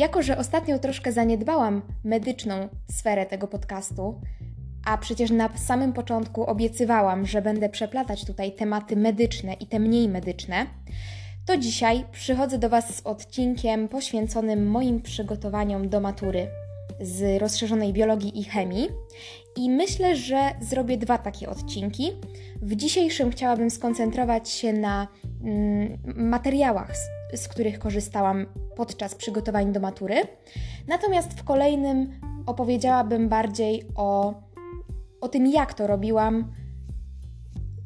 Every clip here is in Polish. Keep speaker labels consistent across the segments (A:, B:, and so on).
A: Jako, że ostatnio troszkę zaniedbałam medyczną sferę tego podcastu, a przecież na samym początku obiecywałam, że będę przeplatać tutaj tematy medyczne i te mniej medyczne, to dzisiaj przychodzę do Was z odcinkiem poświęconym moim przygotowaniom do matury z rozszerzonej biologii i chemii. I myślę, że zrobię dwa takie odcinki. W dzisiejszym chciałabym skoncentrować się na mm, materiałach, z, których korzystałam podczas przygotowań do matury. Natomiast w kolejnym opowiedziałabym bardziej o, o tym, jak to robiłam,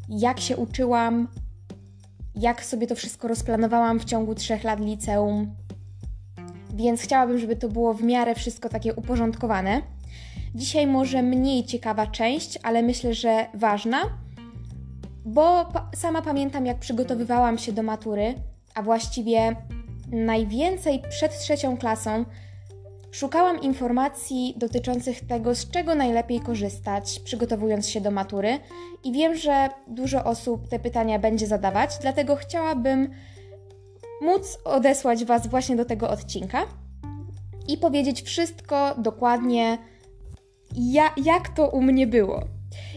A: jak się uczyłam, jak sobie to wszystko rozplanowałam w ciągu trzech lat liceum. Więc chciałabym, żeby to było w miarę wszystko takie uporządkowane. Dzisiaj może mniej ciekawa część, ale myślę, że ważna, bo sama pamiętam, jak przygotowywałam się do matury, a właściwie najwięcej przed trzecią klasą Szukałam informacji dotyczących tego, z czego najlepiej korzystać, przygotowując się do matury, i wiem, że dużo osób te pytania będzie zadawać, dlatego chciałabym móc odesłać Was właśnie do tego odcinka i powiedzieć wszystko dokładnie, ja, jak to u mnie było.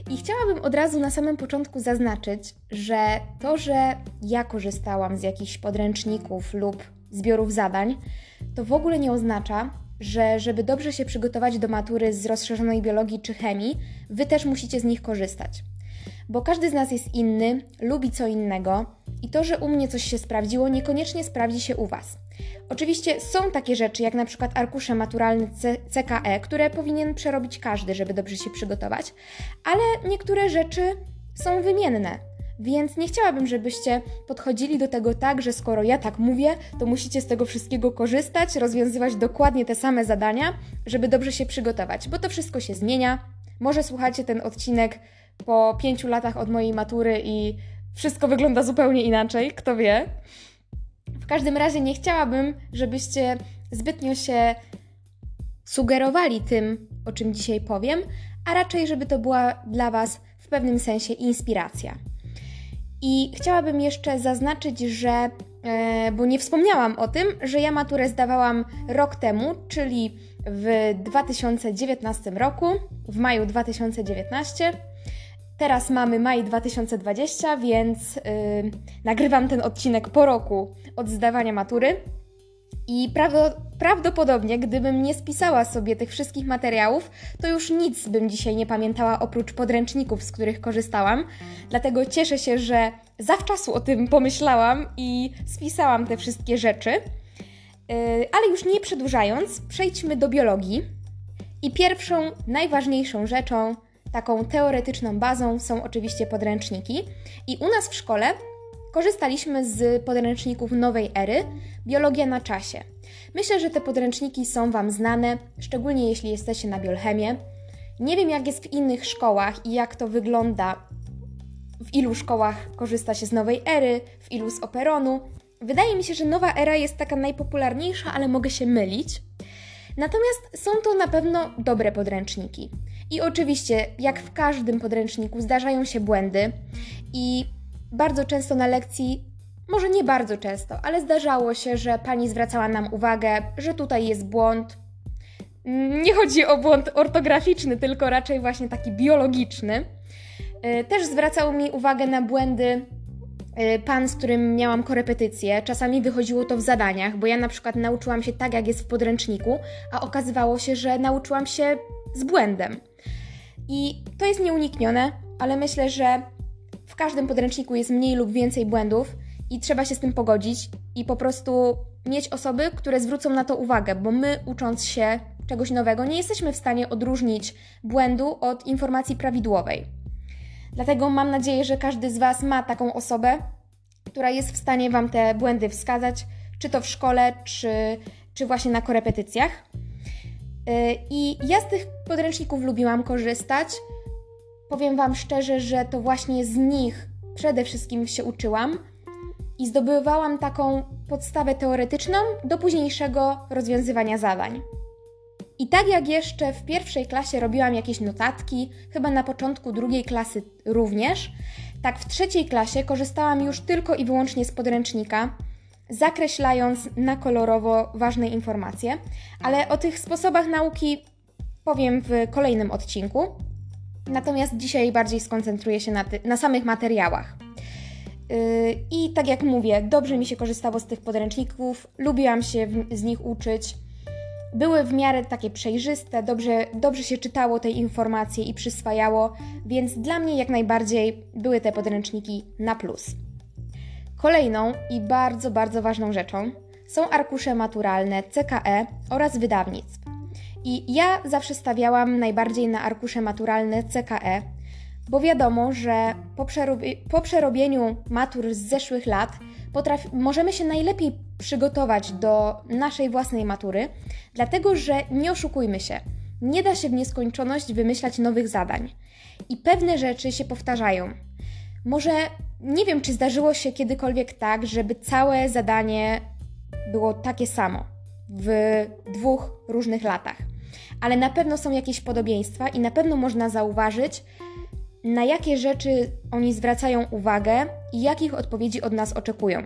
A: I chciałabym od razu na samym początku zaznaczyć, że to, że ja korzystałam z jakichś podręczników lub zbiorów zadań, to w ogóle nie oznacza, że żeby dobrze się przygotować do matury z rozszerzonej biologii czy chemii, wy też musicie z nich korzystać. Bo każdy z nas jest inny, lubi co innego i to, że u mnie coś się sprawdziło, niekoniecznie sprawdzi się u was. Oczywiście są takie rzeczy, jak na przykład arkusze maturalne CKE, które powinien przerobić każdy, żeby dobrze się przygotować, ale niektóre rzeczy są wymienne. Więc nie chciałabym, żebyście podchodzili do tego tak, że skoro ja tak mówię, to musicie z tego wszystkiego korzystać, rozwiązywać dokładnie te same zadania, żeby dobrze się przygotować, bo to wszystko się zmienia. Może słuchacie ten odcinek po pięciu latach od mojej matury i wszystko wygląda zupełnie inaczej, kto wie. W każdym razie nie chciałabym, żebyście zbytnio się sugerowali tym, o czym dzisiaj powiem, a raczej, żeby to była dla Was w pewnym sensie inspiracja. I chciałabym jeszcze zaznaczyć, że, e, bo nie wspomniałam o tym, że ja maturę zdawałam rok temu, czyli w 2019 roku, w maju 2019. Teraz mamy maj 2020, więc yy, nagrywam ten odcinek po roku od zdawania matury. I prawdopodobnie, gdybym nie spisała sobie tych wszystkich materiałów, to już nic bym dzisiaj nie pamiętała oprócz podręczników, z których korzystałam. Dlatego cieszę się, że zawczasu o tym pomyślałam i spisałam te wszystkie rzeczy. Yy, ale już nie przedłużając, przejdźmy do biologii. I pierwszą, najważniejszą rzeczą, taką teoretyczną bazą są oczywiście podręczniki. I u nas w szkole korzystaliśmy z podręczników nowej ery Biologia na czasie. Myślę, że te podręczniki są Wam znane, szczególnie jeśli jesteście na biolchemie. Nie wiem, jak jest w innych szkołach i jak to wygląda, w ilu szkołach korzysta się z nowej ery, w ilu z operonu. Wydaje mi się, że nowa era jest taka najpopularniejsza, ale mogę się mylić. Natomiast są to na pewno dobre podręczniki. I oczywiście, jak w każdym podręczniku, zdarzają się błędy, i bardzo często na lekcji, może nie bardzo często, ale zdarzało się, że pani zwracała nam uwagę, że tutaj jest błąd. Nie chodzi o błąd ortograficzny, tylko raczej właśnie taki biologiczny. E, też zwracał mi uwagę na błędy e, pan, z którym miałam korepetycje. Czasami wychodziło to w zadaniach, bo ja na przykład nauczyłam się tak, jak jest w podręczniku, a okazywało się, że nauczyłam się z błędem. I to jest nieuniknione, ale myślę, że w każdym podręczniku jest mniej lub więcej błędów i trzeba się z tym pogodzić i po prostu mieć osoby, które zwrócą na to uwagę, bo my ucząc się czegoś nowego nie jesteśmy w stanie odróżnić błędu od informacji prawidłowej. Dlatego mam nadzieję, że każdy z Was ma taką osobę, która jest w stanie Wam te błędy wskazać, czy to w szkole, czy, czy właśnie na korepetycjach. Yy, I ja z tych podręczników lubiłam korzystać. Powiem Wam szczerze, że to właśnie z nich przede wszystkim się uczyłam i zdobywałam taką podstawę teoretyczną do późniejszego rozwiązywania zadań. I tak jak jeszcze w pierwszej klasie robiłam jakieś notatki, chyba na początku drugiej klasy również, tak w trzeciej klasie korzystałam już tylko i wyłącznie z podręcznika, zakreślając na kolorowo ważne informacje, ale o tych sposobach nauki powiem w kolejnym odcinku. Natomiast dzisiaj bardziej skoncentruję się na, ty- na samych materiałach. Yy, I tak jak mówię, dobrze mi się korzystało z tych podręczników, lubiłam się w, z nich uczyć. Były w miarę takie przejrzyste, dobrze, dobrze się czytało te informacje i przyswajało, więc dla mnie jak najbardziej były te podręczniki na plus. Kolejną i bardzo, bardzo ważną rzeczą są arkusze maturalne CKE oraz wydawnictw. I ja zawsze stawiałam najbardziej na arkusze maturalne CKE, bo wiadomo, że po, po przerobieniu matur z zeszłych lat możemy się najlepiej przygotować do naszej własnej matury, dlatego że nie oszukujmy się, nie da się w nieskończoność wymyślać nowych zadań. I pewne rzeczy się powtarzają. Może nie wiem, czy zdarzyło się kiedykolwiek tak, żeby całe zadanie było takie samo w dwóch różnych latach. Ale na pewno są jakieś podobieństwa i na pewno można zauważyć, na jakie rzeczy oni zwracają uwagę i jakich odpowiedzi od nas oczekują.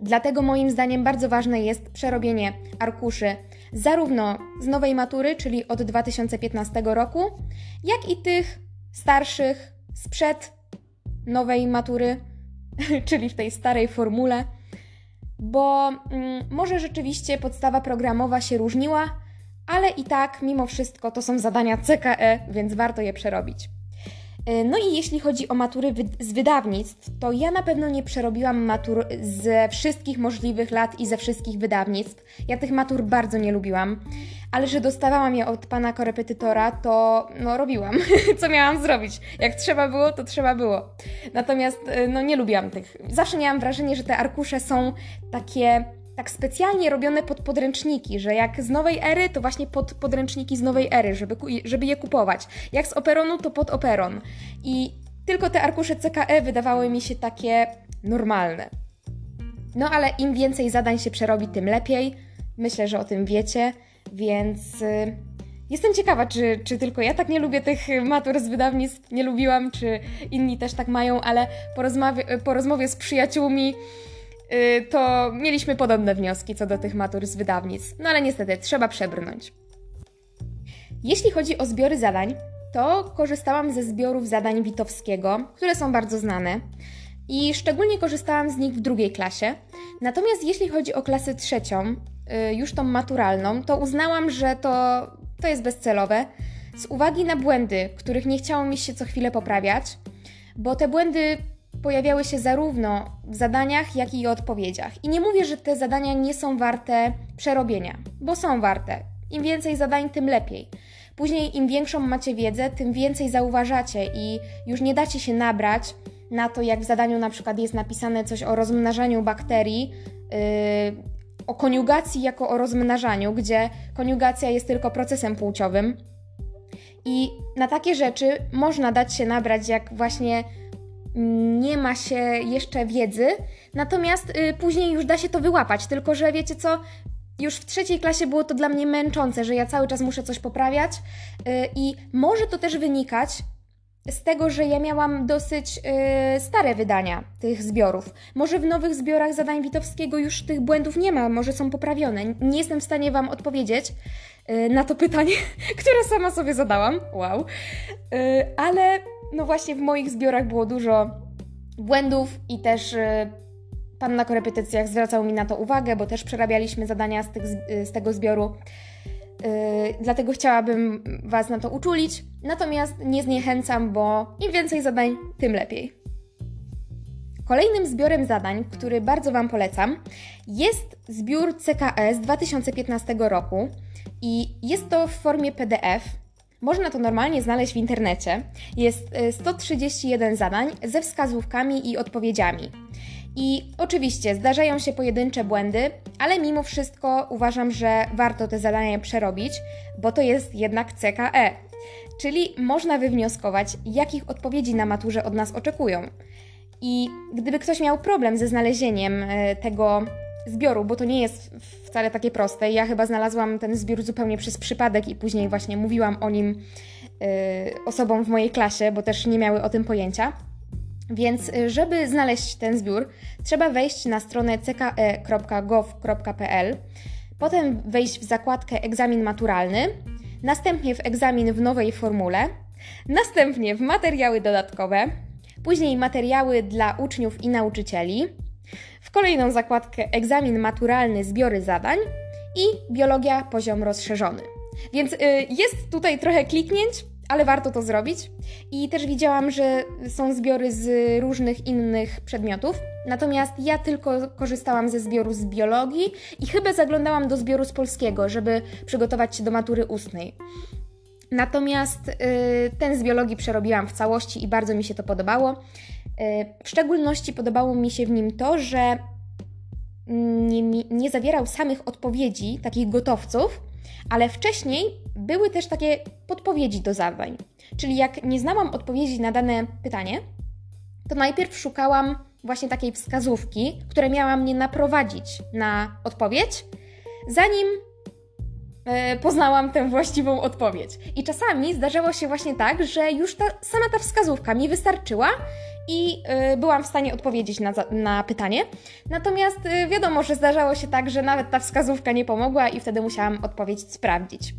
A: Dlatego moim zdaniem bardzo ważne jest przerobienie arkuszy zarówno z nowej matury, czyli od 2015 roku, jak i tych starszych sprzed nowej matury, czyli w tej starej formule, bo mm, może rzeczywiście podstawa programowa się różniła, ale i tak, mimo wszystko, to są zadania CKE, więc warto je przerobić. E, no i jeśli chodzi o matury z wydawnictw, to ja na pewno nie przerobiłam matur ze wszystkich możliwych lat i ze wszystkich wydawnictw. Ja tych matur bardzo nie lubiłam, ale że dostawałam je od pana korepetytora, to no robiłam, co miałam zrobić. Jak trzeba było, to trzeba było. Natomiast e, no nie lubiłam tych. Zawsze miałam wrażenie, że te arkusze są takie tak specjalnie robione pod podręczniki, że jak z nowej ery, to właśnie pod podręczniki z nowej ery, żeby, żeby je kupować. Jak z operonu, to pod operon. I tylko te arkusze CKE wydawały mi się takie normalne. No ale im więcej zadań się przerobi, tym lepiej. Myślę, że o tym wiecie, więc y, jestem ciekawa, czy, czy tylko ja tak nie lubię tych matur z wydawnictw, nie lubiłam, czy inni też tak mają, ale po rozmowie, po rozmowie z przyjaciółmi to mieliśmy podobne wnioski co do tych matur z wydawnic. No ale niestety trzeba przebrnąć. Jeśli chodzi o zbiory zadań, to korzystałam ze zbiorów zadań Witowskiego, które są bardzo znane i szczególnie korzystałam z nich w drugiej klasie. Natomiast jeśli chodzi o klasę trzecią, y, już tą maturalną, to uznałam, że to, to jest bezcelowe z uwagi na błędy, których nie chciało mi się co chwilę poprawiać, bo te błędy pojawiały się zarówno w zadaniach, jak i odpowiedziach. I nie mówię, że te zadania nie są warte przerobienia, bo są warte. Im więcej zadań, tym lepiej. Później, im większą macie wiedzę, tym więcej zauważacie i już nie dacie się nabrać na to, jak w zadaniu na przykład jest napisane coś o rozmnażaniu bakterii, yy, o koniugacji jako o rozmnażaniu, gdzie koniugacja jest tylko procesem płciowym. I na takie rzeczy można dać się nabrać, jak właśnie nie ma się jeszcze wiedzy, natomiast y, później już da się to wyłapać, tylko że wiecie co, już w trzeciej klasie było to dla mnie męczące, że ja cały czas muszę coś poprawiać y, i może to też wynikać z tego, że ja miałam dosyć y, stare wydania tych zbiorów. Może w nowych zbiorach zadań Witowskiego już tych błędów nie ma, może są poprawione. Nie jestem w stanie Wam odpowiedzieć y, na to pytanie, które sama sobie zadałam. Wow. Y, ale no właśnie w moich zbiorach było dużo błędów i też y, pan na korepetycjach zwracał mi na to uwagę, bo też przerabialiśmy zadania z, tych, y, z tego zbioru. Yy, dlatego chciałabym Was na to uczulić. Natomiast nie zniechęcam, bo im więcej zadań, tym lepiej. Kolejnym zbiorem zadań, który bardzo Wam polecam, jest zbiór CKS 2015 roku i jest to w formie PDF. Można to normalnie znaleźć w internecie. Jest 131 y, zadań ze wskazówkami i odpowiedziami. I oczywiście zdarzają się pojedyncze błędy, ale mimo wszystko uważam, że warto te zadania przerobić, bo to jest jednak CKE. Czyli można wywnioskować, jakich odpowiedzi na maturze od nas oczekują. I gdyby ktoś miał problem ze znalezieniem y, tego zbioru, bo to nie jest wcale takie proste. Ja chyba znalazłam ten zbiór zupełnie przez przypadek i później właśnie mówiłam o nim yy, osobom w mojej klasie, bo też nie miały o tym pojęcia. Więc, y, żeby znaleźć ten zbiór, trzeba wejść na stronę cke.gov.pl, potem wejść w zakładkę egzamin maturalny, następnie w egzamin w nowej formule, następnie w materiały dodatkowe, później materiały dla uczniów i nauczycieli, w kolejną zakładkę egzamin maturalny zbiory zadań i biologia poziom rozszerzony. Więc y, jest tutaj trochę kliknięć, ale warto to zrobić. I też widziałam, że są zbiory z różnych innych przedmiotów. Natomiast ja tylko korzystałam ze zbioru z biologii i chyba zaglądałam do zbioru z polskiego, żeby przygotować się do matury ustnej. Natomiast y, ten z biologii przerobiłam w całości i bardzo mi się to podobało. Y, w szczególności podobało mi się w nim to, że nie, nie zawierał samych odpowiedzi, takich gotowców, ale wcześniej były też takie podpowiedzi do zadań. Czyli jak nie znałam odpowiedzi na dane pytanie, to najpierw szukałam właśnie takiej wskazówki, która miała mnie naprowadzić na odpowiedź, zanim e, poznałam tę właściwą odpowiedź. I czasami zdarzało się właśnie tak, że już ta sama ta wskazówka mi wystarczyła i y, byłam w stanie odpowiedzieć na, na pytanie. Natomiast y, wiadomo, że zdarzało się tak, że nawet ta wskazówka nie pomogła i wtedy musiałam odpowiedź sprawdzić.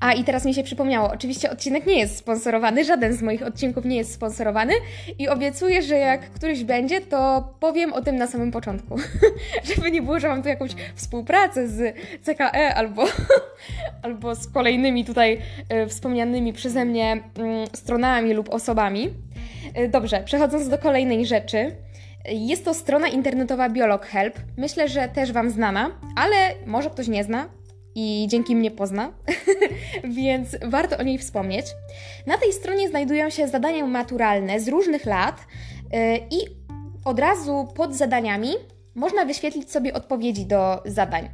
A: A i teraz mi się przypomniało, oczywiście odcinek nie jest sponsorowany, żaden z moich odcinków nie jest sponsorowany i obiecuję, że jak któryś będzie, to powiem o tym na samym początku. Żeby nie było, że mam tu jakąś współpracę z CKE albo, albo z kolejnymi tutaj y, wspomnianymi przeze mnie y, stronami lub osobami. Y, dobrze, przechodząc do kolejnej rzeczy. Jest to strona internetowa Biolog Help. Myślę, że też Wam znana, ale może ktoś nie zna, i dzięki mnie pozna, więc warto o niej wspomnieć. Na tej stronie znajdują się zadania maturalne z różnych lat yy, i od razu pod zadaniami można wyświetlić sobie odpowiedzi do zadań.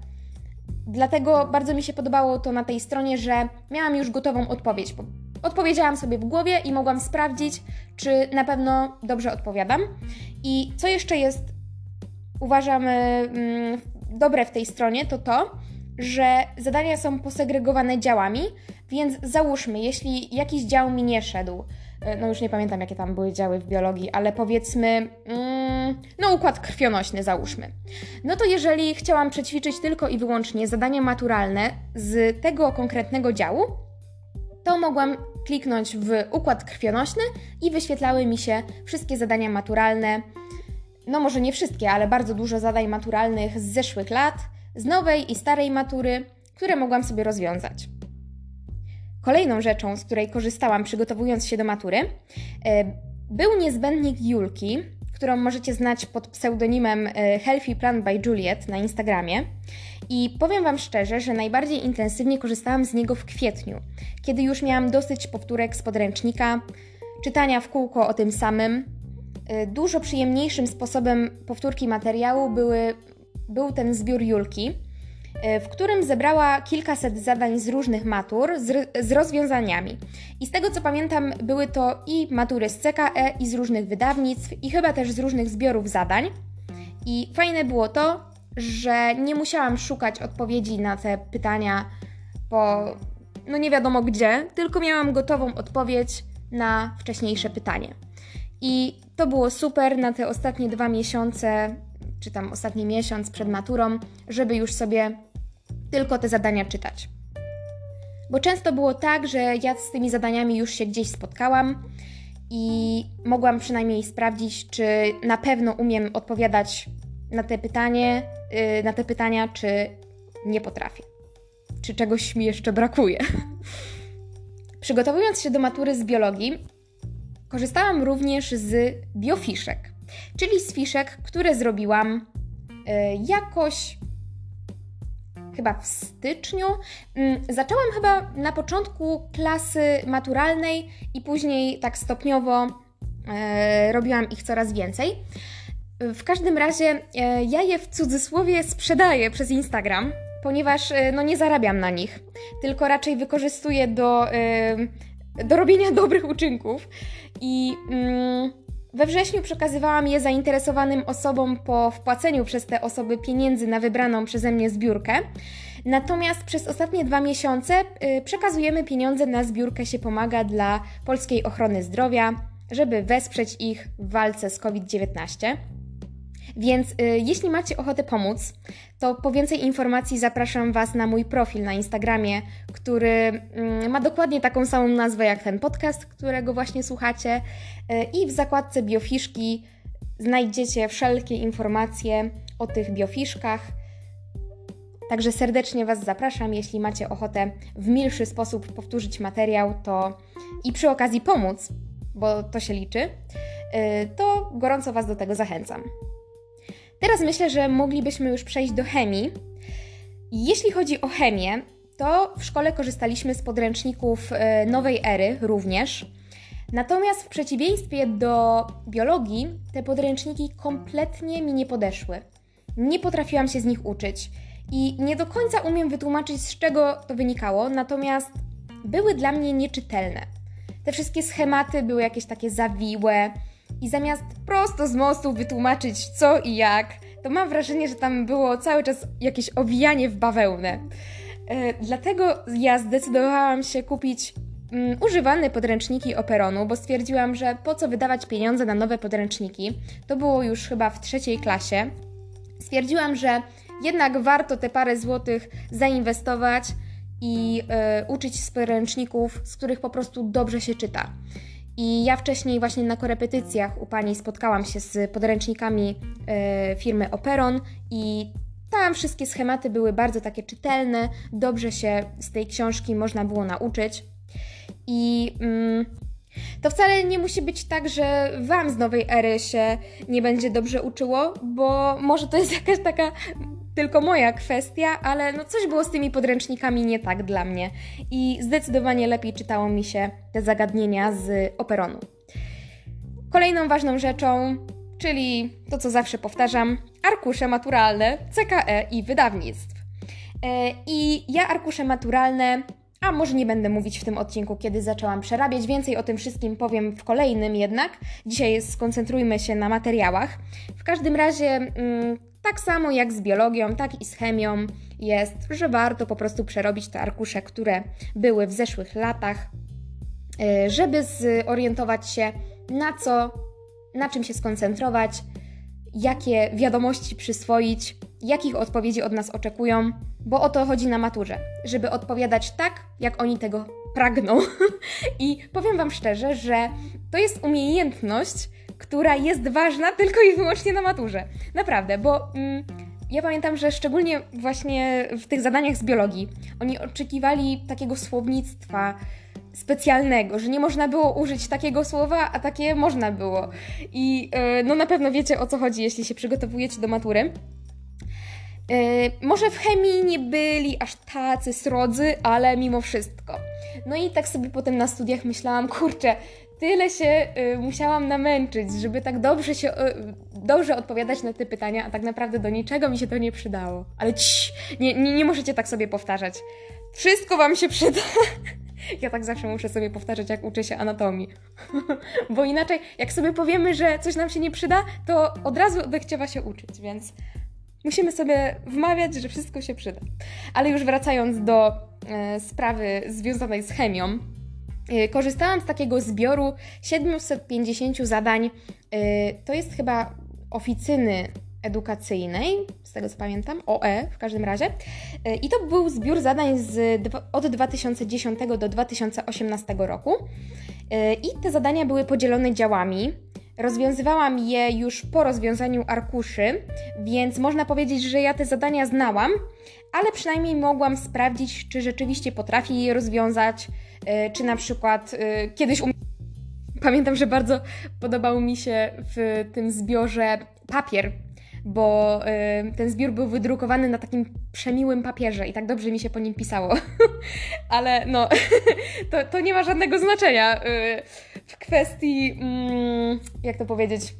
A: Dlatego bardzo mi się podobało to na tej stronie, że miałam już gotową odpowiedź. Odpowiedziałam sobie w głowie i mogłam sprawdzić, czy na pewno dobrze odpowiadam. I co jeszcze jest, uważam, yy, dobre w tej stronie, to to, że zadania są posegregowane działami, więc załóżmy, jeśli jakiś dział mi nie szedł, e, no już nie pamiętam jakie tam były działy w biologii, ale powiedzmy, mm, no układ krwionośny załóżmy. No to jeżeli chciałam przećwiczyć tylko i wyłącznie zadania maturalne z tego konkretnego działu, to mogłam kliknąć w układ krwionośny i wyświetlały mi się wszystkie zadania maturalne. No może nie wszystkie, ale bardzo dużo zadań maturalnych z zeszłych lat z nowej i starej matury, które mogłam sobie rozwiązać. Kolejną rzeczą, z której korzystałam przygotowując się do matury, e, był niezbędnik Julki, którą możecie znać pod pseudonimem e, Healthy Plan by Juliet na Instagramie. I powiem Wam szczerze, że najbardziej intensywnie korzystałam z niego w kwietniu, kiedy już miałam dosyć powtórek z podręcznika, czytania w kółko o tym samym. E, dużo przyjemniejszym sposobem powtórki materiału były był ten zbiór Julki, e, w którym zebrała kilkaset zadań z różnych matur z, z, rozwiązaniami. I z tego co pamiętam, były to i matury z CKE, i z różnych wydawnictw, i chyba też z różnych zbiorów zadań. I fajne było to, że nie musiałam szukać odpowiedzi na te pytania po no nie wiadomo gdzie, tylko miałam gotową odpowiedź na wcześniejsze pytanie. I to było super na te ostatnie dwa miesiące czy tam ostatni miesiąc przed maturą, żeby już sobie tylko te zadania czytać. Bo często było tak, że ja z tymi zadaniami już się gdzieś spotkałam i mogłam przynajmniej sprawdzić, czy na pewno umiem odpowiadać na te pytanie, yy, na te pytania, czy nie potrafię. Czy czegoś mi jeszcze brakuje. Przygotowując się do matury z biologii, korzystałam również z biofiszek czyli z fiszek, które zrobiłam e, jakoś chyba w styczniu. Mm, zaczęłam chyba na początku klasy maturalnej i później tak stopniowo e, robiłam ich coraz więcej. W każdym razie e, ja je w cudzysłowie sprzedaję przez Instagram, ponieważ no, nie zarabiam na nich, tylko raczej wykorzystuję do, do robienia dobrych uczynków. I mm, we wrześniu przekazywałam je zainteresowanym osobom po wpłaceniu przez te osoby pieniędzy na wybraną przeze mnie zbiórkę. Natomiast przez ostatnie dwa miesiące y, przekazujemy pieniądze na zbiórkę się pomaga dla polskiej ochrony zdrowia, żeby wesprzeć ich w walce z COVID-19. Więc y, jeśli macie ochotę pomóc, to po więcej informacji zapraszam Was na mój profil na Instagramie, który y, ma dokładnie taką samą nazwę jak ten podcast, którego właśnie słuchacie. Y, I w zakładce biofiszki znajdziecie wszelkie informacje o tych biofiszkach. Także serdecznie Was zapraszam, jeśli macie ochotę w milszy sposób powtórzyć materiał, to i przy okazji pomóc, bo to się liczy, y, to gorąco Was do tego zachęcam. Teraz myślę, że moglibyśmy już przejść do chemii. Jeśli chodzi o chemię, to w szkole korzystaliśmy z podręczników y, nowej ery również. Natomiast w przeciwieństwie do biologii, te podręczniki kompletnie mi nie podeszły. Nie potrafiłam się z nich uczyć i nie do końca umiem wytłumaczyć, z czego to wynikało, natomiast były dla mnie nieczytelne. Te wszystkie schematy były jakieś takie zawiłe i zamiast prosto z mostu wytłumaczyć co i jak, to mam wrażenie, że tam było cały czas jakieś owijanie w bawełnę. Yy, dlatego ja zdecydowałam się kupić mm, używane podręczniki Operonu, bo stwierdziłam, że po co wydawać pieniądze na nowe podręczniki. To było już chyba w trzeciej klasie. Stwierdziłam, że jednak warto te parę złotych zainwestować i y, uczyć z podręczników, z których po prostu dobrze się czyta. I ja wcześniej właśnie na korepetycjach u pani spotkałam się z podręcznikami y, firmy Operon i tam wszystkie schematy były bardzo takie czytelne, dobrze się z tej książki można było nauczyć. I mm, to wcale nie musi być tak, że Wam z nowej ery się nie będzie dobrze uczyło, bo może to jest jakaś taka tylko moja kwestia, ale no coś było z tymi podręcznikami nie tak dla mnie i zdecydowanie lepiej czytało mi się te zagadnienia z operonu. Kolejną ważną rzeczą, czyli to co zawsze powtarzam, arkusze maturalne, CKE i wydawnictw. E, I ja arkusze maturalne a może nie będę mówić w tym odcinku, kiedy zaczęłam przerabiać. Więcej o tym wszystkim powiem w kolejnym jednak. Dzisiaj skoncentrujmy się na materiałach. W każdym razie, mm, tak samo jak z biologią, tak i z chemią, jest, że warto po prostu przerobić te arkusze, które były w zeszłych latach, y, żeby zorientować się, na co, na czym się skoncentrować, jakie wiadomości przyswoić, jakich odpowiedzi od nas oczekują, bo o to chodzi na maturze, żeby odpowiadać tak, jak oni tego pragną. I powiem Wam szczerze, że to jest umiejętność, która jest ważna tylko i wyłącznie na maturze. Naprawdę, bo mm, ja pamiętam, że szczególnie właśnie w tych zadaniach z biologii oni oczekiwali takiego słownictwa specjalnego, że nie można było użyć takiego słowa, a takie można było. I yy, no na pewno wiecie o co chodzi, jeśli się przygotowujecie do matury. Yy, może w chemii nie byli aż tacy srodzy, ale mimo wszystko. No i tak sobie potem na studiach myślałam, kurczę, tyle się y, musiałam namęczyć, żeby tak dobrze się, y, dobrze odpowiadać na te pytania, a tak naprawdę do niczego mi się to nie przydało. Ale cii, nie, nie, nie możecie tak sobie powtarzać. Wszystko wam się przyda. Ja tak zawsze muszę sobie powtarzać, jak uczę się anatomii. Bo inaczej, jak sobie powiemy, że coś nam się nie przyda, to od razu odechciewa się uczyć, więc musimy sobie wmawiać, że wszystko się przyda. Ale już wracając do e, sprawy związanej z chemią, korzystałam z takiego zbioru 750 zadań. E, to jest chyba oficyny edukacyjnej, z tego co pamiętam, OE w każdym razie. I to był zbiór zadań z, od 2010 do 2018 roku. I te zadania były podzielone działami. Rozwiązywałam je już po rozwiązaniu arkuszy, więc można powiedzieć, że ja te zadania znałam, ale przynajmniej mogłam sprawdzić, czy rzeczywiście potrafię je rozwiązać, czy na przykład e, kiedyś. Um... Pamiętam, że bardzo podobał mi się w tym zbiorze papier, bo y, ten zbiór był wydrukowany na takim przemiłym papierze i tak dobrze mi się po nim pisało. Ale no, to, to nie ma żadnego znaczenia w kwestii, mm, jak to powiedzieć,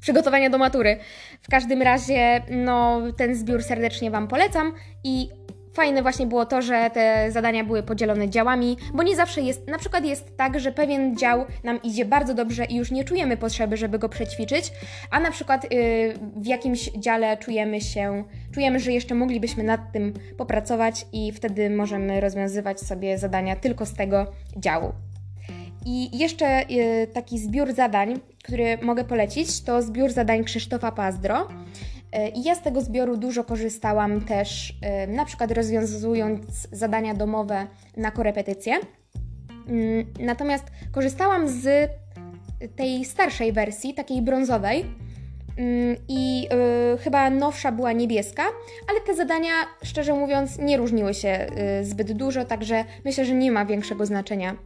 A: przygotowania do matury. W każdym razie, no, ten zbiór serdecznie Wam polecam i Fajne właśnie było to, że te zadania były podzielone działami, bo nie zawsze jest, na przykład jest tak, że pewien dział nam idzie bardzo dobrze i już nie czujemy potrzeby, żeby go przećwiczyć, a na przykład yy, w jakimś dziale czujemy się, czujemy, że jeszcze moglibyśmy nad tym popracować i wtedy możemy rozwiązywać sobie zadania tylko z tego działu. I jeszcze y, taki zbiór zadań, który mogę polecić, to zbiór zadań Krzysztofa Pazdro. Y, I ja z tego zbioru dużo korzystałam też, y, na przykład rozwiązując zadania domowe na korepetycje. Mm, natomiast korzystałam z tej starszej wersji, takiej brązowej. Mm, I chyba nowsza była niebieska, ale te zadania, szczerze mówiąc, nie różniły się zbyt dużo, także myślę, że nie ma większego znaczenia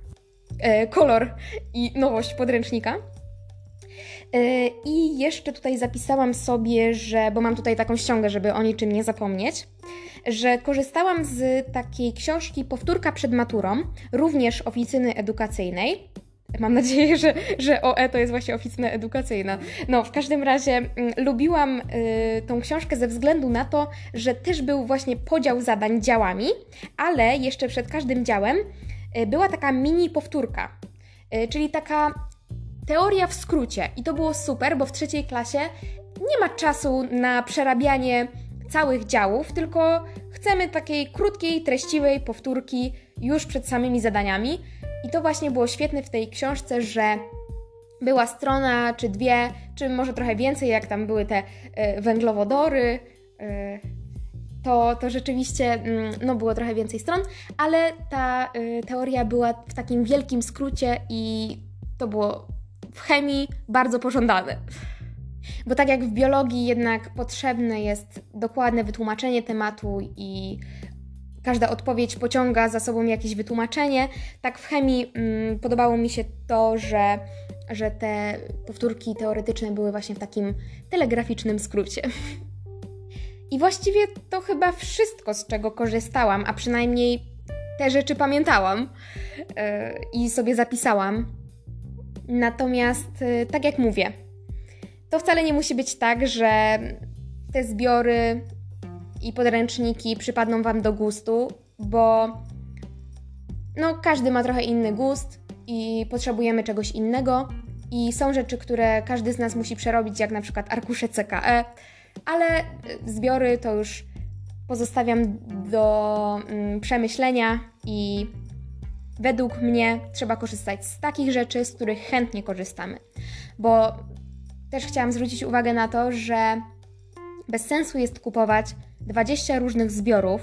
A: E, kolor i nowość podręcznika. E, I jeszcze tutaj zapisałam sobie, że, bo mam tutaj taką ściągę, żeby o niczym nie zapomnieć, że korzystałam z takiej książki Powtórka przed maturą, również oficyny edukacyjnej. Mam nadzieję, że, że OE to jest właśnie oficyna edukacyjna. No, w każdym razie m, mm, lubiłam y, tą książkę ze względu na to, że też był właśnie podział zadań działami, ale jeszcze przed każdym działem E, była taka mini powtórka, e, czyli taka teoria w skrócie. I to było super, bo w trzeciej klasie nie ma czasu na przerabianie całych działów, tylko chcemy takiej krótkiej, treściwej powtórki już przed samymi zadaniami. I to właśnie było świetne w tej książce, że była strona, czy dwie, czy może trochę więcej, jak tam były te y, węglowodory, y, to, to rzeczywiście mm, no, było trochę więcej stron, ale ta y, teoria była w takim wielkim skrócie i to było w chemii bardzo pożądane. Bo tak jak w biologii jednak potrzebne jest dokładne wytłumaczenie tematu i każda odpowiedź pociąga za sobą jakieś wytłumaczenie, tak w chemii mm, podobało mi się to, że, że te powtórki teoretyczne były właśnie w takim telegraficznym skrócie. I właściwie to chyba wszystko, z czego korzystałam, a przynajmniej te rzeczy pamiętałam yy, i sobie zapisałam. Natomiast, yy, tak jak mówię, to wcale nie musi być tak, że te zbiory i podręczniki przypadną Wam do gustu, bo no, każdy ma trochę inny gust i potrzebujemy czegoś innego. I są rzeczy, które każdy z nas musi przerobić, jak na przykład arkusze CKE ale zbiory to już pozostawiam do mm, przemyślenia i według mnie trzeba korzystać z takich rzeczy, z których chętnie korzystamy. Bo też chciałam zwrócić uwagę na to, że bez sensu jest kupować 20 różnych zbiorów,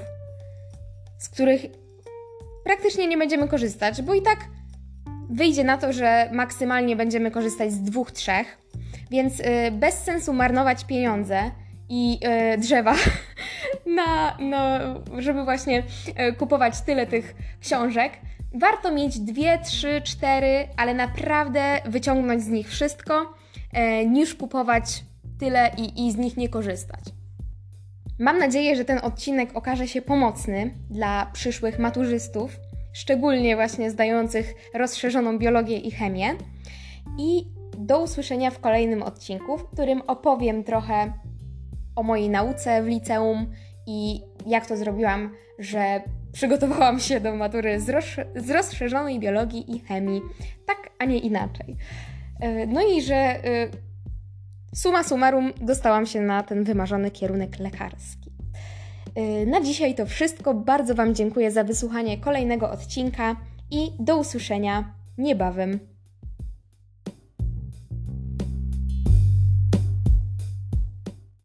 A: z których praktycznie nie będziemy korzystać, bo i tak wyjdzie na to, że maksymalnie będziemy korzystać z dwóch, trzech, więc y, bez sensu marnować pieniądze i e, drzewa, na, no, żeby właśnie e, kupować tyle tych książek. Warto mieć dwie, trzy, cztery, ale naprawdę wyciągnąć z nich wszystko, e, niż kupować tyle i, i z nich nie korzystać. Mam nadzieję, że ten odcinek okaże się pomocny dla przyszłych maturzystów, szczególnie właśnie zdających rozszerzoną biologię i chemię. I do usłyszenia w kolejnym odcinku, w którym opowiem trochę o mojej nauce w liceum i jak to zrobiłam, że przygotowałam się do matury z, roz z rozszerzonej biologii i chemii, tak, a nie inaczej. E, no i że e, suma summarum dostałam się na ten wymarzony kierunek lekarski. E, na dzisiaj to wszystko. Bardzo Wam dziękuję za wysłuchanie kolejnego odcinka i do usłyszenia niebawem.